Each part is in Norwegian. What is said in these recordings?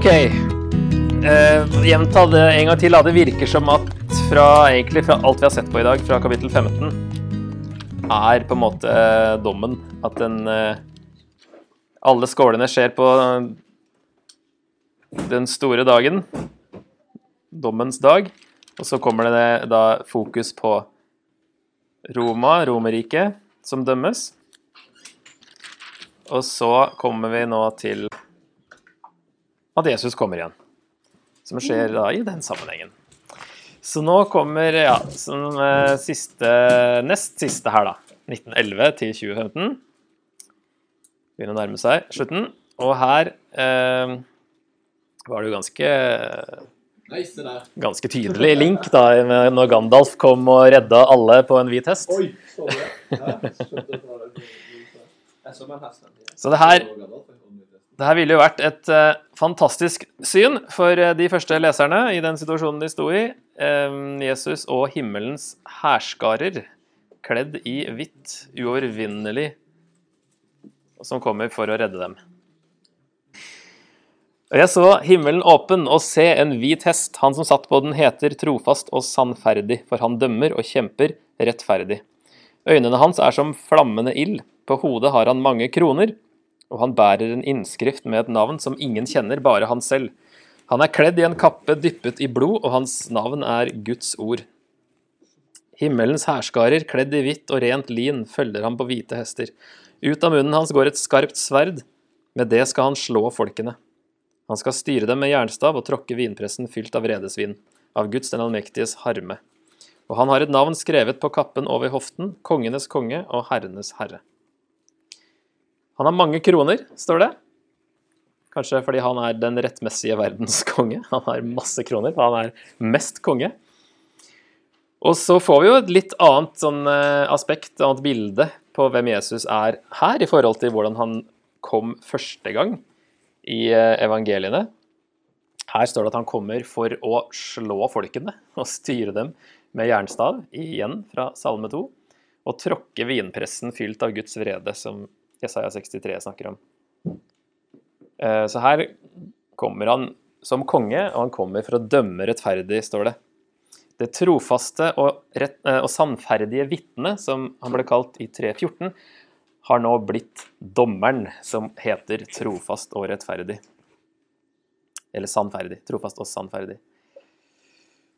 Ok. Eh, gjenta det en gang til. Det virker som at fra, egentlig fra alt vi har sett på i dag, fra kapittel 15, er på en måte eh, dommen. At den eh, Alle skålene skjer på den store dagen. Dommens dag. Og så kommer det da fokus på Roma, Romerriket, som dømmes. Og så kommer vi nå til at Jesus kommer igjen. Som skjer da i den sammenhengen. Så nå kommer ja, som eh, siste, nest siste her, da. 1911 til 2015. Begynner å nærme seg slutten. Og her eh, var det jo ganske ganske tydelig link da, når Gandalf kom og redda alle på en hvit hest. Oi, så det? Ja. Så det her Det her ville jo vært et eh, fantastisk syn for eh, de første leserne i den situasjonen de sto i. Eh, Jesus og himmelens hærskarer, kledd i hvitt, uovervinnelig, som kommer for å redde dem. Og jeg så himmelen åpen og se en hvit hest. Han som satt på den, heter trofast og sannferdig, for han dømmer og kjemper rettferdig. Øynene hans er som flammende ild, på hodet har han mange kroner, og han bærer en innskrift med et navn som ingen kjenner, bare han selv. Han er kledd i en kappe dyppet i blod, og hans navn er Guds ord. Himmelens hærskarer, kledd i hvitt og rent lin, følger ham på hvite hester. Ut av munnen hans går et skarpt sverd, med det skal han slå folkene. Han skal styre dem med jernstav og tråkke vinpressen fylt av vredesvin, av Guds den allmektiges harme. Og han har et navn skrevet på kappen over hoften, kongenes konge og herrenes herre. Han har mange kroner, står det. Kanskje fordi han er den rettmessige verdens konge. Han har masse kroner, for han er mest konge. Og så får vi jo et litt annet sånn eh, aspekt, annet bilde, på hvem Jesus er her, i forhold til hvordan han kom første gang i eh, evangeliene. Her står det at han kommer for å slå folkene og styre dem med jernstav, igjen fra Salme 2, og tråkke vinpressen fylt av Guds vrede, som Jesaja 63 snakker om. Eh, Så her kommer han som konge, og han kommer for å dømme rettferdig, står det. Det trofaste og, rett, eh, og sannferdige vitnet, som han ble kalt i 314, har nå blitt dommeren, som heter trofast og rettferdig. Eller sannferdig. Trofast og sannferdig.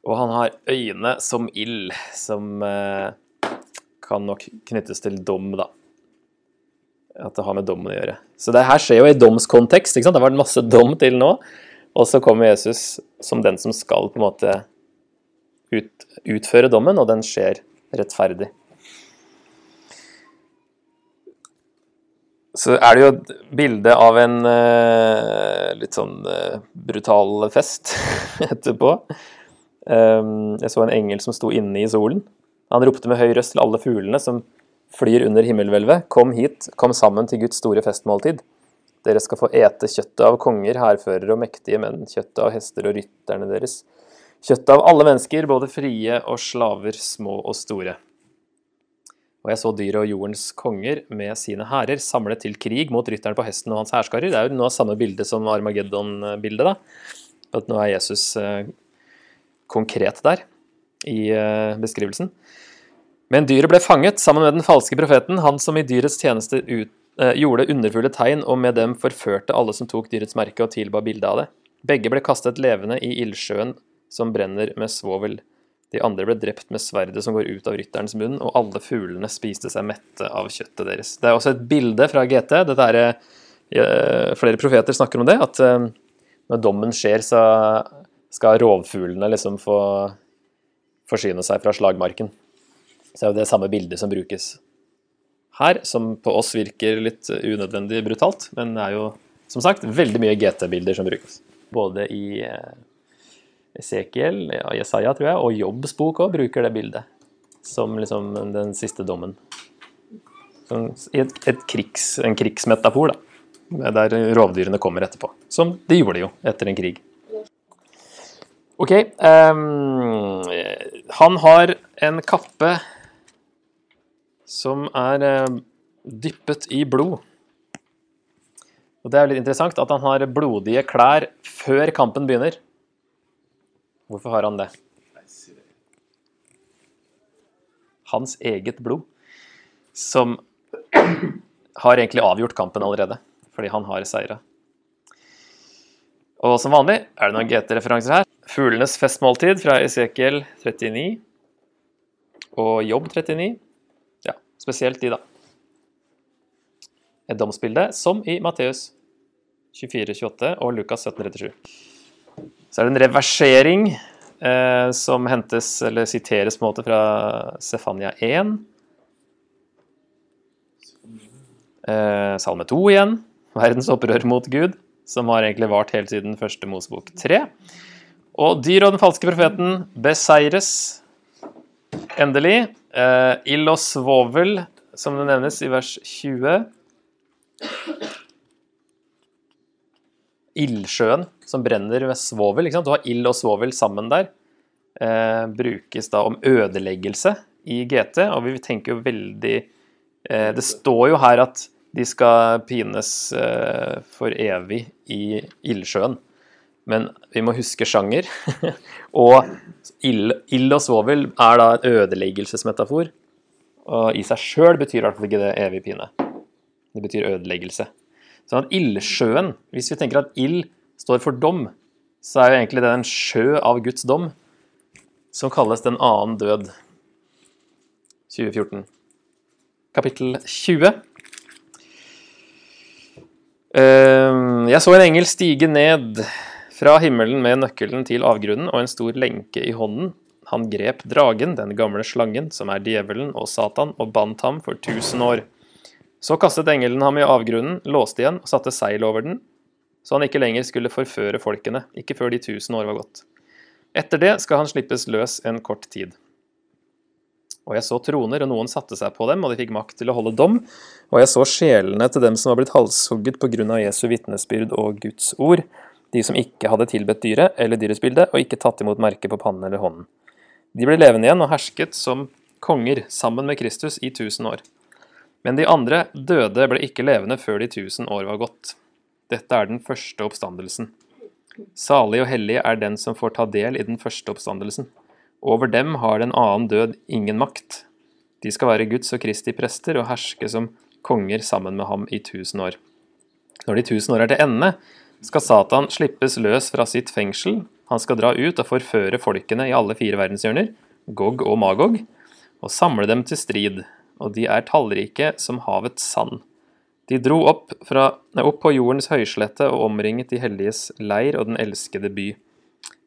Og han har øyne som ild, som eh, kan nok knyttes til dom, da. At det har med dommen å gjøre. Så det her skjer jo i domskontekst. ikke sant? Det har vært masse dom til nå. Og så kommer Jesus som den som skal på en måte ut, utføre dommen, og den skjer rettferdig. Så er det jo et bilde av en uh, litt sånn uh, brutal fest etterpå. Um, jeg så en engel som sto inne i solen. Han ropte med høy røst til alle fuglene som flyr under himmelhvelvet. Kom hit, kom sammen til Guds store festmåltid. Dere skal få ete kjøttet av konger, hærførere og mektige menn, kjøttet av hester og rytterne deres. Kjøttet av alle mennesker, både frie og slaver, små og store. Og jeg så dyret og jordens konger med sine hærer samlet til krig mot rytteren på hesten og hans hærskarer. Det er jo noe av samme bilde som Armageddon-bildet, da. At nå er Jesus eh, konkret der i eh, beskrivelsen. Men dyret ble fanget sammen med den falske profeten, han som i dyrets tjeneste ut, eh, gjorde underfulle tegn og med dem forførte alle som tok dyrets merke og tilba bilde av det. Begge ble kastet levende i ildsjøen som brenner med svovel. De andre ble drept med sverdet som går ut av rytterens munn, og alle fuglene spiste seg mette av kjøttet deres. Det er også et bilde fra GT. Dette er, eh, flere profeter snakker om det, at eh, når dommen skjer, så skal rovfuglene liksom få forsyne seg fra slagmarken. Så er jo det samme bildet som brukes her, som på oss virker litt unødvendig brutalt, men det er jo som sagt veldig mye GT-bilder som brukes. Både i eh, Esekiel, ja, Jesaja, tror jeg, og Jobbs bok òg bruker det bildet som liksom den siste dommen. I et, et krigs, en krigsmetafor, da. Der rovdyrene kommer etterpå. Som de gjorde jo etter en krig. Ok. Um, han har en kappe som er eh, dyppet i blod. Og det er jo litt interessant at han har blodige klær før kampen begynner. Hvorfor har han det? Hans eget blod, som har egentlig avgjort kampen allerede, fordi han har seira. Og som vanlig er det noen GT-referanser her. Fuglenes festmåltid fra Esekiel 39 og Jobb 39. Spesielt de, da. Et domsbilde, som i Matteus 24-28 og Lukas 17-37. Så er det en reversering eh, som hentes, eller siteres på en måte fra Sefania 1. Eh, Salme 2 igjen. Verdens opprør mot Gud, som har egentlig vart helt siden første Mosebok 3. Og dyr og den falske profeten beseires endelig. Eh, ild og svovel, som det nevnes i vers 20. Ildsjøen som brenner med svovel. Du har ild og svovel sammen der. Uh, brukes da om ødeleggelse i GT, og vi tenker jo veldig uh, Det står jo her at de skal pines for evig i ildsjøen. Men vi må huske sjanger. og ild, og svovel er da en ødeleggelsesmetafor. Og i seg sjøl betyr i hvert fall ikke det evig pine. Det betyr ødeleggelse. Sånn at ildsjøen, hvis vi tenker at ild står for dom, så er jo egentlig det en sjø av Guds dom, som kalles Den annen død. 2014. Kapittel 20. Ehm, Jeg så en engel stige ned fra himmelen med nøkkelen til avgrunnen og en stor lenke i hånden. Han grep dragen, den gamle slangen, som er djevelen og Satan, og bandt ham for tusen år. Så kastet engelen ham i avgrunnen, låste igjen og satte seil over den, så han ikke lenger skulle forføre folkene, ikke før de tusen år var gått. Etter det skal han slippes løs en kort tid. Og jeg så troner, og noen satte seg på dem, og de fikk makt til å holde dom. Og jeg så sjelene til dem som var blitt halshugget på grunn av Jesu vitnesbyrd og Guds ord, de som ikke hadde tilbedt dyret eller dyrets bilde, og ikke tatt imot merket på pannen eller hånden. De ble levende igjen og hersket som konger sammen med Kristus i tusen år. Men de andre døde ble ikke levende før de tusen år var gått. Dette er den første oppstandelsen. Salig og hellig er den som får ta del i den første oppstandelsen. Over dem har den annen død ingen makt. De skal være Guds og Kristi prester og herske som konger sammen med ham i tusen år. Når de tusen år er til ende, skal Satan slippes løs fra sitt fengsel. Han skal dra ut og forføre folkene i alle fire verdenshjørner, Gog og Magog, og samle dem til strid, og de er tallrike som havets sand. De dro opp, fra, nei, opp på jordens høyslette og omringet de helliges leir og den elskede by.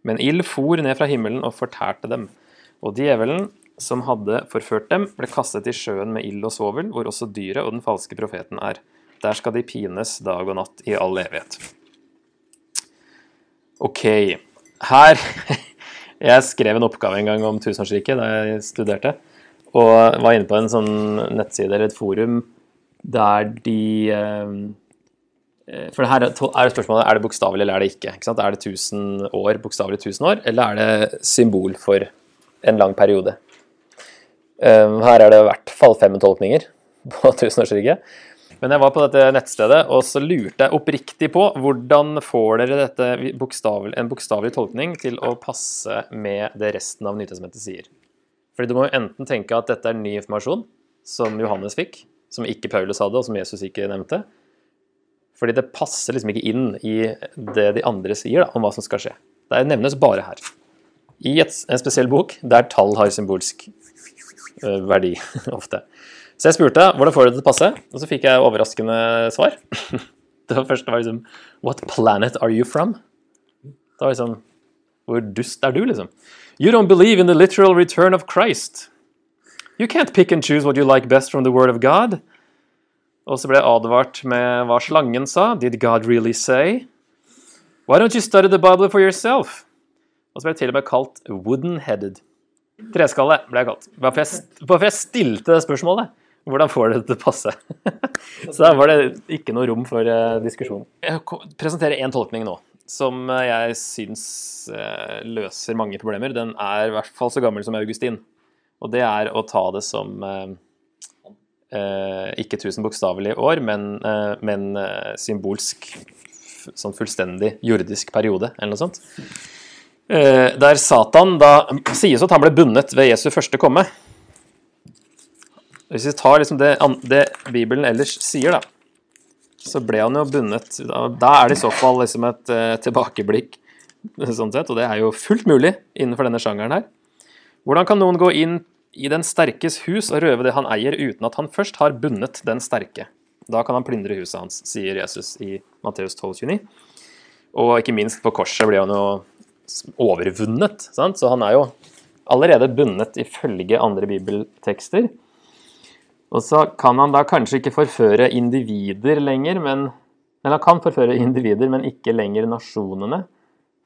Men ild for ned fra himmelen og fortærte dem, og djevelen som hadde forført dem, ble kastet i sjøen med ild og svovel, hvor også dyret og den falske profeten er. Der skal de pines dag og natt i all evighet. Ok, her Jeg skrev en oppgave en gang om tusenårsriket da jeg studerte, og var inne på en sånn nettside eller et forum der de eh, For her er spørsmålet er det bokstavelig eller er det ikke. ikke? Er det 1000 år, bokstavelig 1000 år, eller er det symbol for en lang periode? Eh, Her er det i hvert fall fem tolkninger på tusenårsriket. Men jeg var på dette nettstedet, og så lurte jeg oppriktig på hvordan får dere dette bokstavel, en bokstavelig tolkning til å passe med det resten av Nytestamentet sier. Fordi du må jo enten tenke at dette er ny informasjon, som Johannes fikk, som ikke Paulus hadde, og som Jesus ikke nevnte. Fordi det passer liksom ikke inn i det de andre sier da, om hva som skal skje. Det nevnes bare her. I et, en spesiell bok der tall har symbolsk verdi ofte. Så jeg spurte hvordan får du det til å passe, og så fikk jeg overraskende svar. Det var første var liksom What planet are you from? Det var liksom Hvor dust er du, liksom? You don't believe in the literal return of Christ. You can't pick and choose what you like best from the word of God. Og så ble jeg advart med hva slangen sa. Did God really say? Why don't you study the Bible for yourself? Og så ble jeg til og med kalt wooden-headed. Treskalle ble jeg kalt. Hvorfor jeg, jeg stilte det spørsmålet. Hvordan får det til å passe? Så da var det ikke noe rom for eh, diskusjon. Jeg presenterer én tolkning nå, som eh, jeg syns eh, løser mange problemer. Den er i hvert fall så gammel som Augustin. Og det er å ta det som eh, ikke tusen bokstavelige år, men, eh, men symbolsk sånn fullstendig jordisk periode, eller noe sånt. Eh, der Satan da sies at han ble bundet ved Jesu første komme. Hvis vi tar liksom det, det Bibelen ellers sier, da, så ble han jo bundet Da, er det i så fall liksom et eh, tilbakeblikk, sånn sett, og det er jo fullt mulig innenfor denne sjangeren her. Hvordan kan noen gå inn i den sterkes hus og røve det han eier, uten at han først har bundet den sterke? Da kan han plyndre huset hans, sier Jesus i Matteus 12,29. Og ikke minst på korset blir han jo overvunnet, sant? så han er jo allerede bundet ifølge andre bibeltekster. Og så kan han da kanskje ikke forføre individer lenger, men Eller han kan forføre individer, men ikke lenger nasjonene,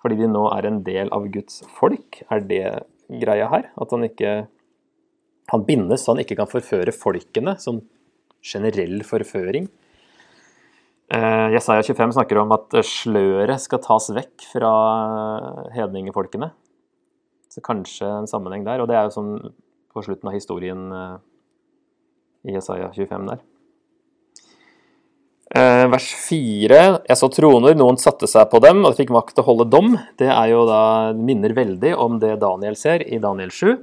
fordi de nå er en del av Guds folk. Er det greia her? At han ikke Han bindes så han ikke kan forføre folkene, som generell forføring. Eh, Jesaja 25 snakker om at sløret skal tas vekk fra hedningefolkene. Så kanskje en sammenheng der. Og det er jo sånn på slutten av historien eh, i Jesaja 25 der. Eh, vers 4. Jeg så troner, noen satte seg på dem, og de fikk makt til å holde dom. Det er jo da, minner veldig om det Daniel ser i Daniel 7,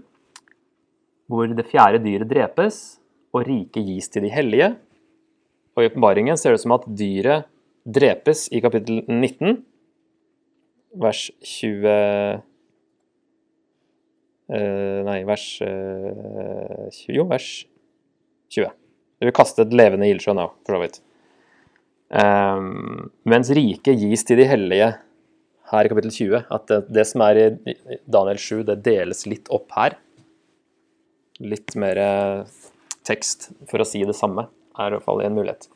hvor det fjerde dyret drepes, og riket gis til de hellige. Og i åpenbaringen ser det ut som at dyret drepes i kapittel 19, vers 20 eh, Nei, vers eh, 20, Jo, vers 20. Det kaste et levende ildsjøen òg, for så vidt. Um, mens riket gis til de hellige her i kapittel 20. At det, det som er i Daniel 7, det deles litt opp her. Litt mer eh, tekst for å si det samme, er i hvert fall en mulighet.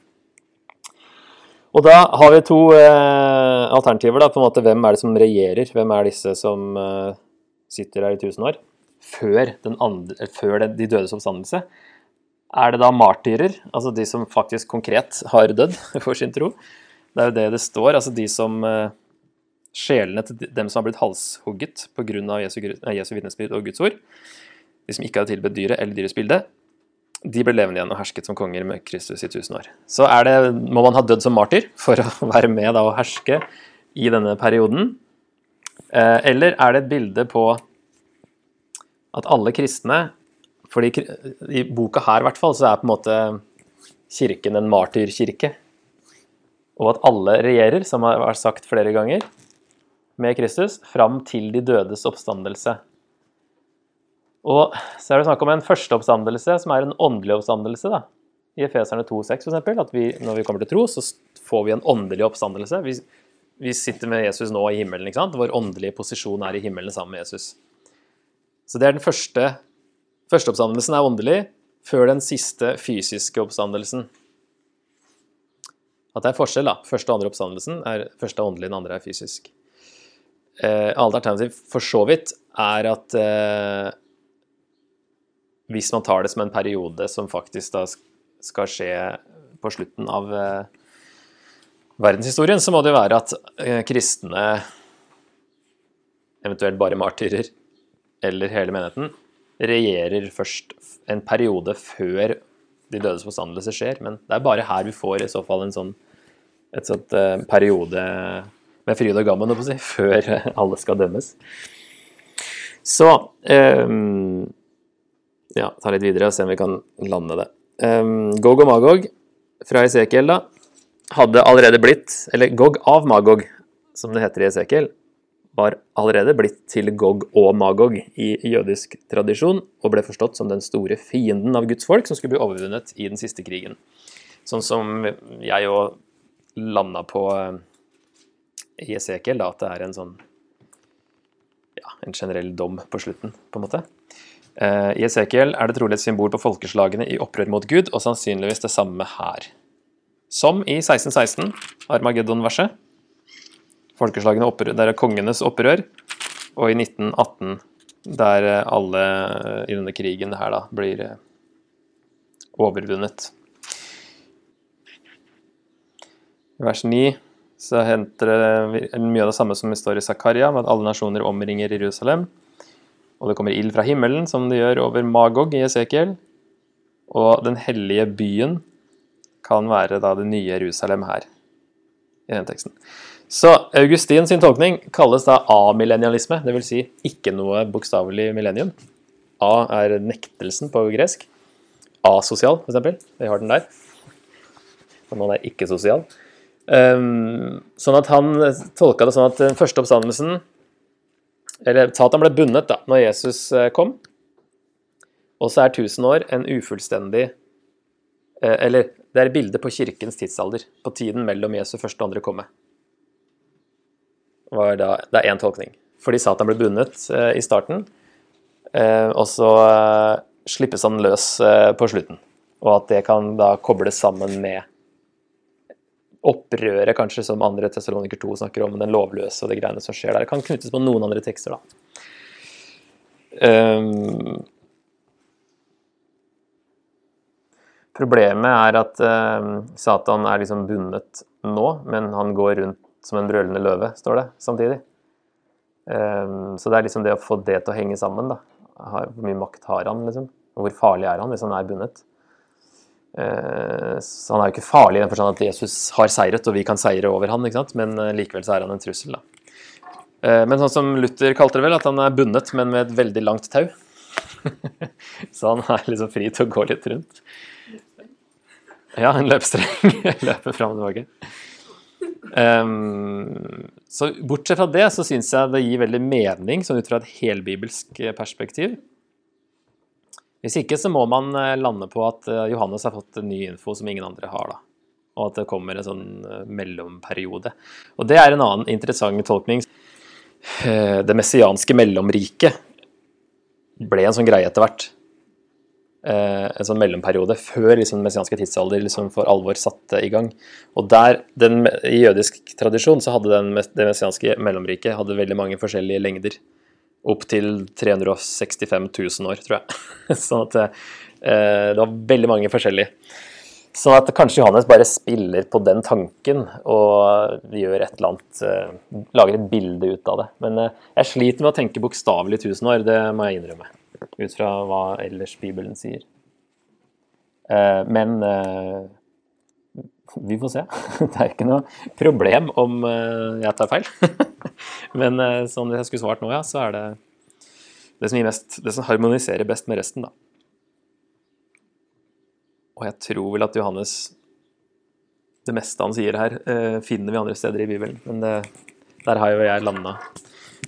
Og da har vi to eh, alternativer. da, på en måte Hvem er det som regjerer? Hvem er disse som eh, sitter her i tusen år? Før, andre, før de dødes oppstandelse. Er det da martyrer, altså de som faktisk konkret har dødd for sin tro? Det er jo det det står. altså de som eh, Sjelene til dem som har blitt halshugget pga. Jesu, Jesu vitnesbyrd og Guds ord, de som ikke hadde tilbedt dyret eller dyrets bilde, de ble levende igjen og hersket som konger med Kristus i tusen år. Så er det, må man ha dødd som martyr for å være med da og herske i denne perioden? Eh, eller er det et bilde på at alle kristne fordi i boka her i hvert fall, så er på en måte kirken en martyrkirke. Og at alle regjerer, som har vært sagt flere ganger, med Kristus, fram til de dødes oppstandelse. Og så er det snakk om en første oppstandelse, som er en åndelig oppstandelse. da. I Efeserne 2,6 for eksempel, at vi, når vi kommer til tro, så får vi en åndelig oppstandelse. Vi, vi sitter med Jesus nå i himmelen, ikke sant? Vår åndelige posisjon er i himmelen sammen med Jesus. Så det er den første Første oppstandelsen er åndelig, før den siste fysiske oppstandelsen. At det er forskjell, da. Første og andre oppstandelsen er første er åndelig, den andre er fysisk. Eh, Annet alternativ for så vidt er at eh, hvis man tar det som en periode som faktisk da skal skje på slutten av eh, verdenshistorien, så må det jo være at eh, kristne, eventuelt bare martyrer, eller hele menigheten, regjerer først en periode før de dødes forstandelse skjer. Men det er bare her vi får i så fall en sånn et sånt uh, periode med fryd og gammen, si, før alle skal dømmes. Så um, Ja, ta litt videre og se om vi kan lande det. Um, Gog og Magog fra Esekiel, da, hadde allerede blitt Eller Gog av Magog, som det heter i Esekiel, var allerede blitt til Gog og Magog i jødisk tradisjon, og ble forstått som den store fienden av Guds folk som skulle bli overvunnet i den siste krigen. Sånn som jeg jo landa på eh, i Esekiel, da, at det er en sånn ja, en generell dom på slutten, på en måte. Eh, I Esekiel er det trolig et symbol på folkeslagene i opprør mot Gud, og sannsynligvis det samme her. Som i 1616, Armageddon-verset. Folkeslagene opprør, der er kongenes opprør, og i 1918, der eh, alle i denne krigen her da blir eh, overvunnet. I vers 9 så henter det mye av det samme som det står i Zakaria, med at alle nasjoner omringer Jerusalem. Og det kommer ild fra himmelen, som det gjør over Magog i Esekiel. Og den hellige byen kan være da det nye Jerusalem her, i den teksten. Så Augustin sin tolkning kalles da amillennialisme, dvs. Si ikke noe bokstavelig millennium. A er nektelsen på gresk. Asosial, eksempel. Vi har den der. Og noen er ikke-sosial. Um, sånn at han tolka det sånn at den første oppstandelsen Eller sa at han ble bundet da når Jesus eh, kom. Og så er 1000 år en ufullstendig eh, Eller det er bildet på kirkens tidsalder. På tiden mellom Jesu første og andre komme. Var da, det er én tolkning. Fordi Satan ble bundet eh, i starten, eh, og så eh, slippes han løs eh, på slutten. Og at det kan da kobles sammen med opprøret, kanskje, som andre Tessaloniker 2 snakker om, den lovløse og de greiene som skjer der. Det kan knyttes på noen andre tekster, da. Um, Problemet er at um, Satan er liksom bundet nå, men han går rundt som en brølende løve, står det samtidig. Um, så det er liksom det å få det til å henge sammen, da. Hvor mye makt har han, liksom? Og hvor farlig er han hvis han er bundet? Uh, så han er jo ikke farlig i den forstand at Jesus har seiret, og vi kan seire over han, ikke sant? men uh, likevel så er han en trussel, da. Uh, men sånn som Luther kalte det vel, at han er bundet, men med et veldig langt tau. så han er liksom fri til å gå litt rundt. Ja, en løpestreng. Løper fram og tilbake. Um, så bortsett fra det, så syns jeg det gir veldig mening sånn ut fra et helbibelsk perspektiv. Hvis ikke så må man eh, lande på at eh, Johannes har fått ny info som ingen andre har. da. Og at det kommer en sånn eh, mellomperiode. Og det er en annen interessant tolkning. Det messianske mellomriket ble en sånn greie etter hvert. En sånn mellomperiode før liksom, messianske tidsalder liksom, for alvor satte i gang. Og der, den, I jødisk tradisjon så hadde den, det messianske mellomriket hadde veldig mange forskjellige lengder opp til 365 000 år, tror jeg. sånn at eh, det var veldig mange forskjellige. Sånn at kanskje Johannes bare spiller på den tanken og gjør et eller annet eh, Lager et bilde ut av det. Men eh, jeg sliter med å tenke bokstavelig 1000 år, det må jeg innrømme. Ut fra hva ellers Bibelen sier. Eh, men eh, vi får se. Det er ikke noe problem om eh, jeg tar feil. Men sånn hvis jeg skulle svart nå, ja, så er det det som, mest, det som harmoniserer best med resten, da. Og jeg tror vel at Johannes Det meste han sier her, finner vi andre steder i Bibelen. Men det, der har jo jeg landa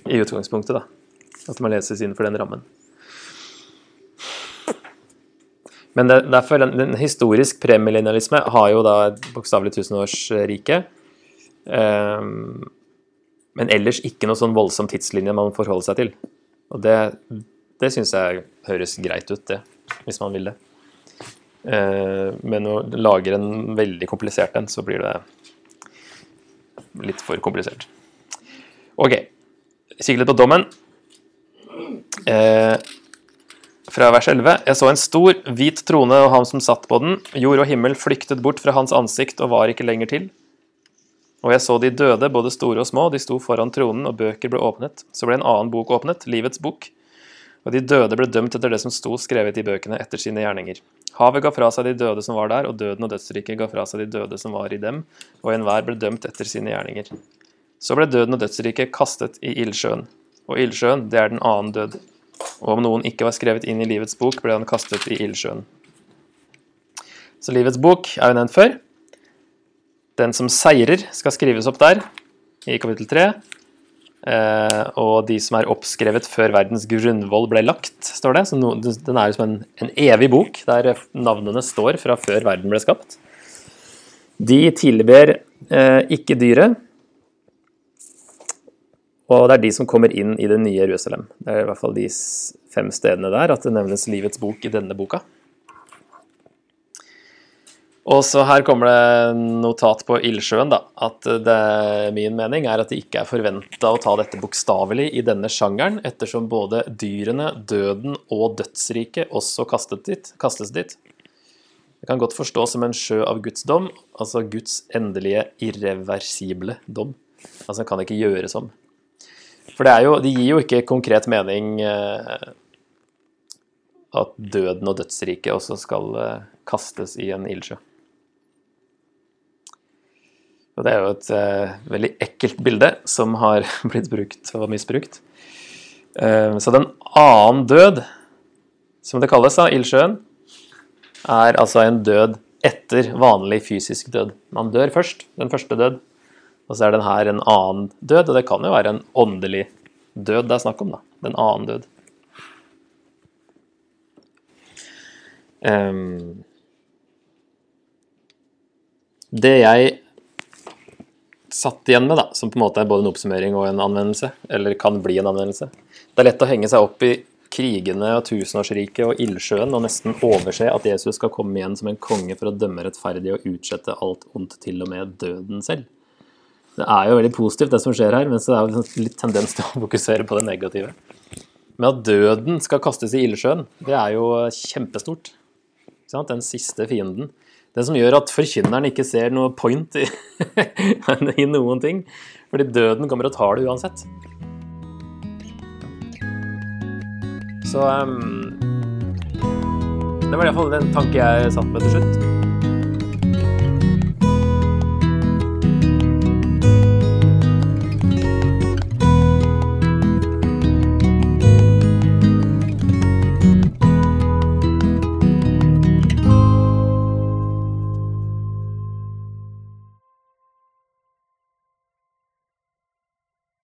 i utgangspunktet, da. At man leses innenfor den rammen. Men det, derfor, den, den historisk premillennialisme har jo da et bokstavelig tusenårsrike. Um, men ellers ikke noe sånn voldsom tidslinje man forholder seg til. Og det, det syns jeg høres greit ut, det, hvis man vil det. Uh, men å lage en veldig komplisert en, så blir det litt for komplisert. OK. Litt på dommen. Uh, fra vers 11. Jeg så en stor, hvit trone og han som satt på den. Jord og himmel flyktet bort fra hans ansikt og var ikke lenger til. Og jeg så de døde, både store og små, de sto foran tronen, og bøker ble åpnet. Så ble en annen bok åpnet, livets bok. Og de døde ble dømt etter det som sto skrevet i bøkene, etter sine gjerninger. Havet ga fra seg de døde som var der, og døden og dødsriket ga fra seg de døde som var i dem, og enhver ble dømt etter sine gjerninger. Så ble døden og dødsriket kastet i ildsjøen. Og ildsjøen, det er den annen død. Og om noen ikke var skrevet inn i livets bok, ble han kastet i ildsjøen. Så livets bok er jo nevnt før. Den som seirer, skal skrives opp der, i kapittel 3. Eh, og de som er oppskrevet før verdens grunnvoll ble lagt, står det. Så no, den er jo som en, en, evig bok, der navnene står fra før verden ble skapt. De tilber eh, ikke dyret, og det er de som kommer inn i det nye Jerusalem. Det er i hvert fall de fem stedene der at det nevnes livets bok i denne boka. Og så her kommer det notat på ildsjøen, da. At det, min mening er at det ikke er forventa å ta dette bokstavelig i denne sjangeren, ettersom både dyrene, døden og dødsriket også dit, kastes dit. Det kan godt forstås som en sjø av Guds dom, altså Guds endelige, irreversible dom. Altså, kan ikke gjøres om. For det, jo, det gir jo ikke konkret mening eh, at døden og dødsriket også skal eh, kastes i en ildsjø. Og det er jo et eh, veldig ekkelt bilde som har blitt brukt og misbrukt. Eh, så den annen død, som det kalles, da, ildsjøen, er altså en død etter vanlig fysisk død. Man dør først, den første død, og så er den her en annen død, og det kan jo være en åndelig død det er snakk om, da. En annen død. Um, det jeg satt igjen med, da, som på en måte er både en oppsummering og en anvendelse, eller kan bli en anvendelse Det er lett å henge seg opp i krigene og tusenårsriket og ildsjøen og nesten overse at Jesus skal komme igjen som en konge for å dømme rettferdig og utslette alt ondt, til og med døden selv. Det er jo veldig positivt, det som skjer her, men så er det jo litt tendens til å fokusere på det negative. Men at døden skal kastes i ildsjøen, det er jo kjempestort. Den siste fienden. Det som gjør at forkynneren ikke ser noe point i, i noen ting. Fordi døden kommer og tar det uansett. Så um, Det var i hvert fall den tanke jeg satt med til slutt.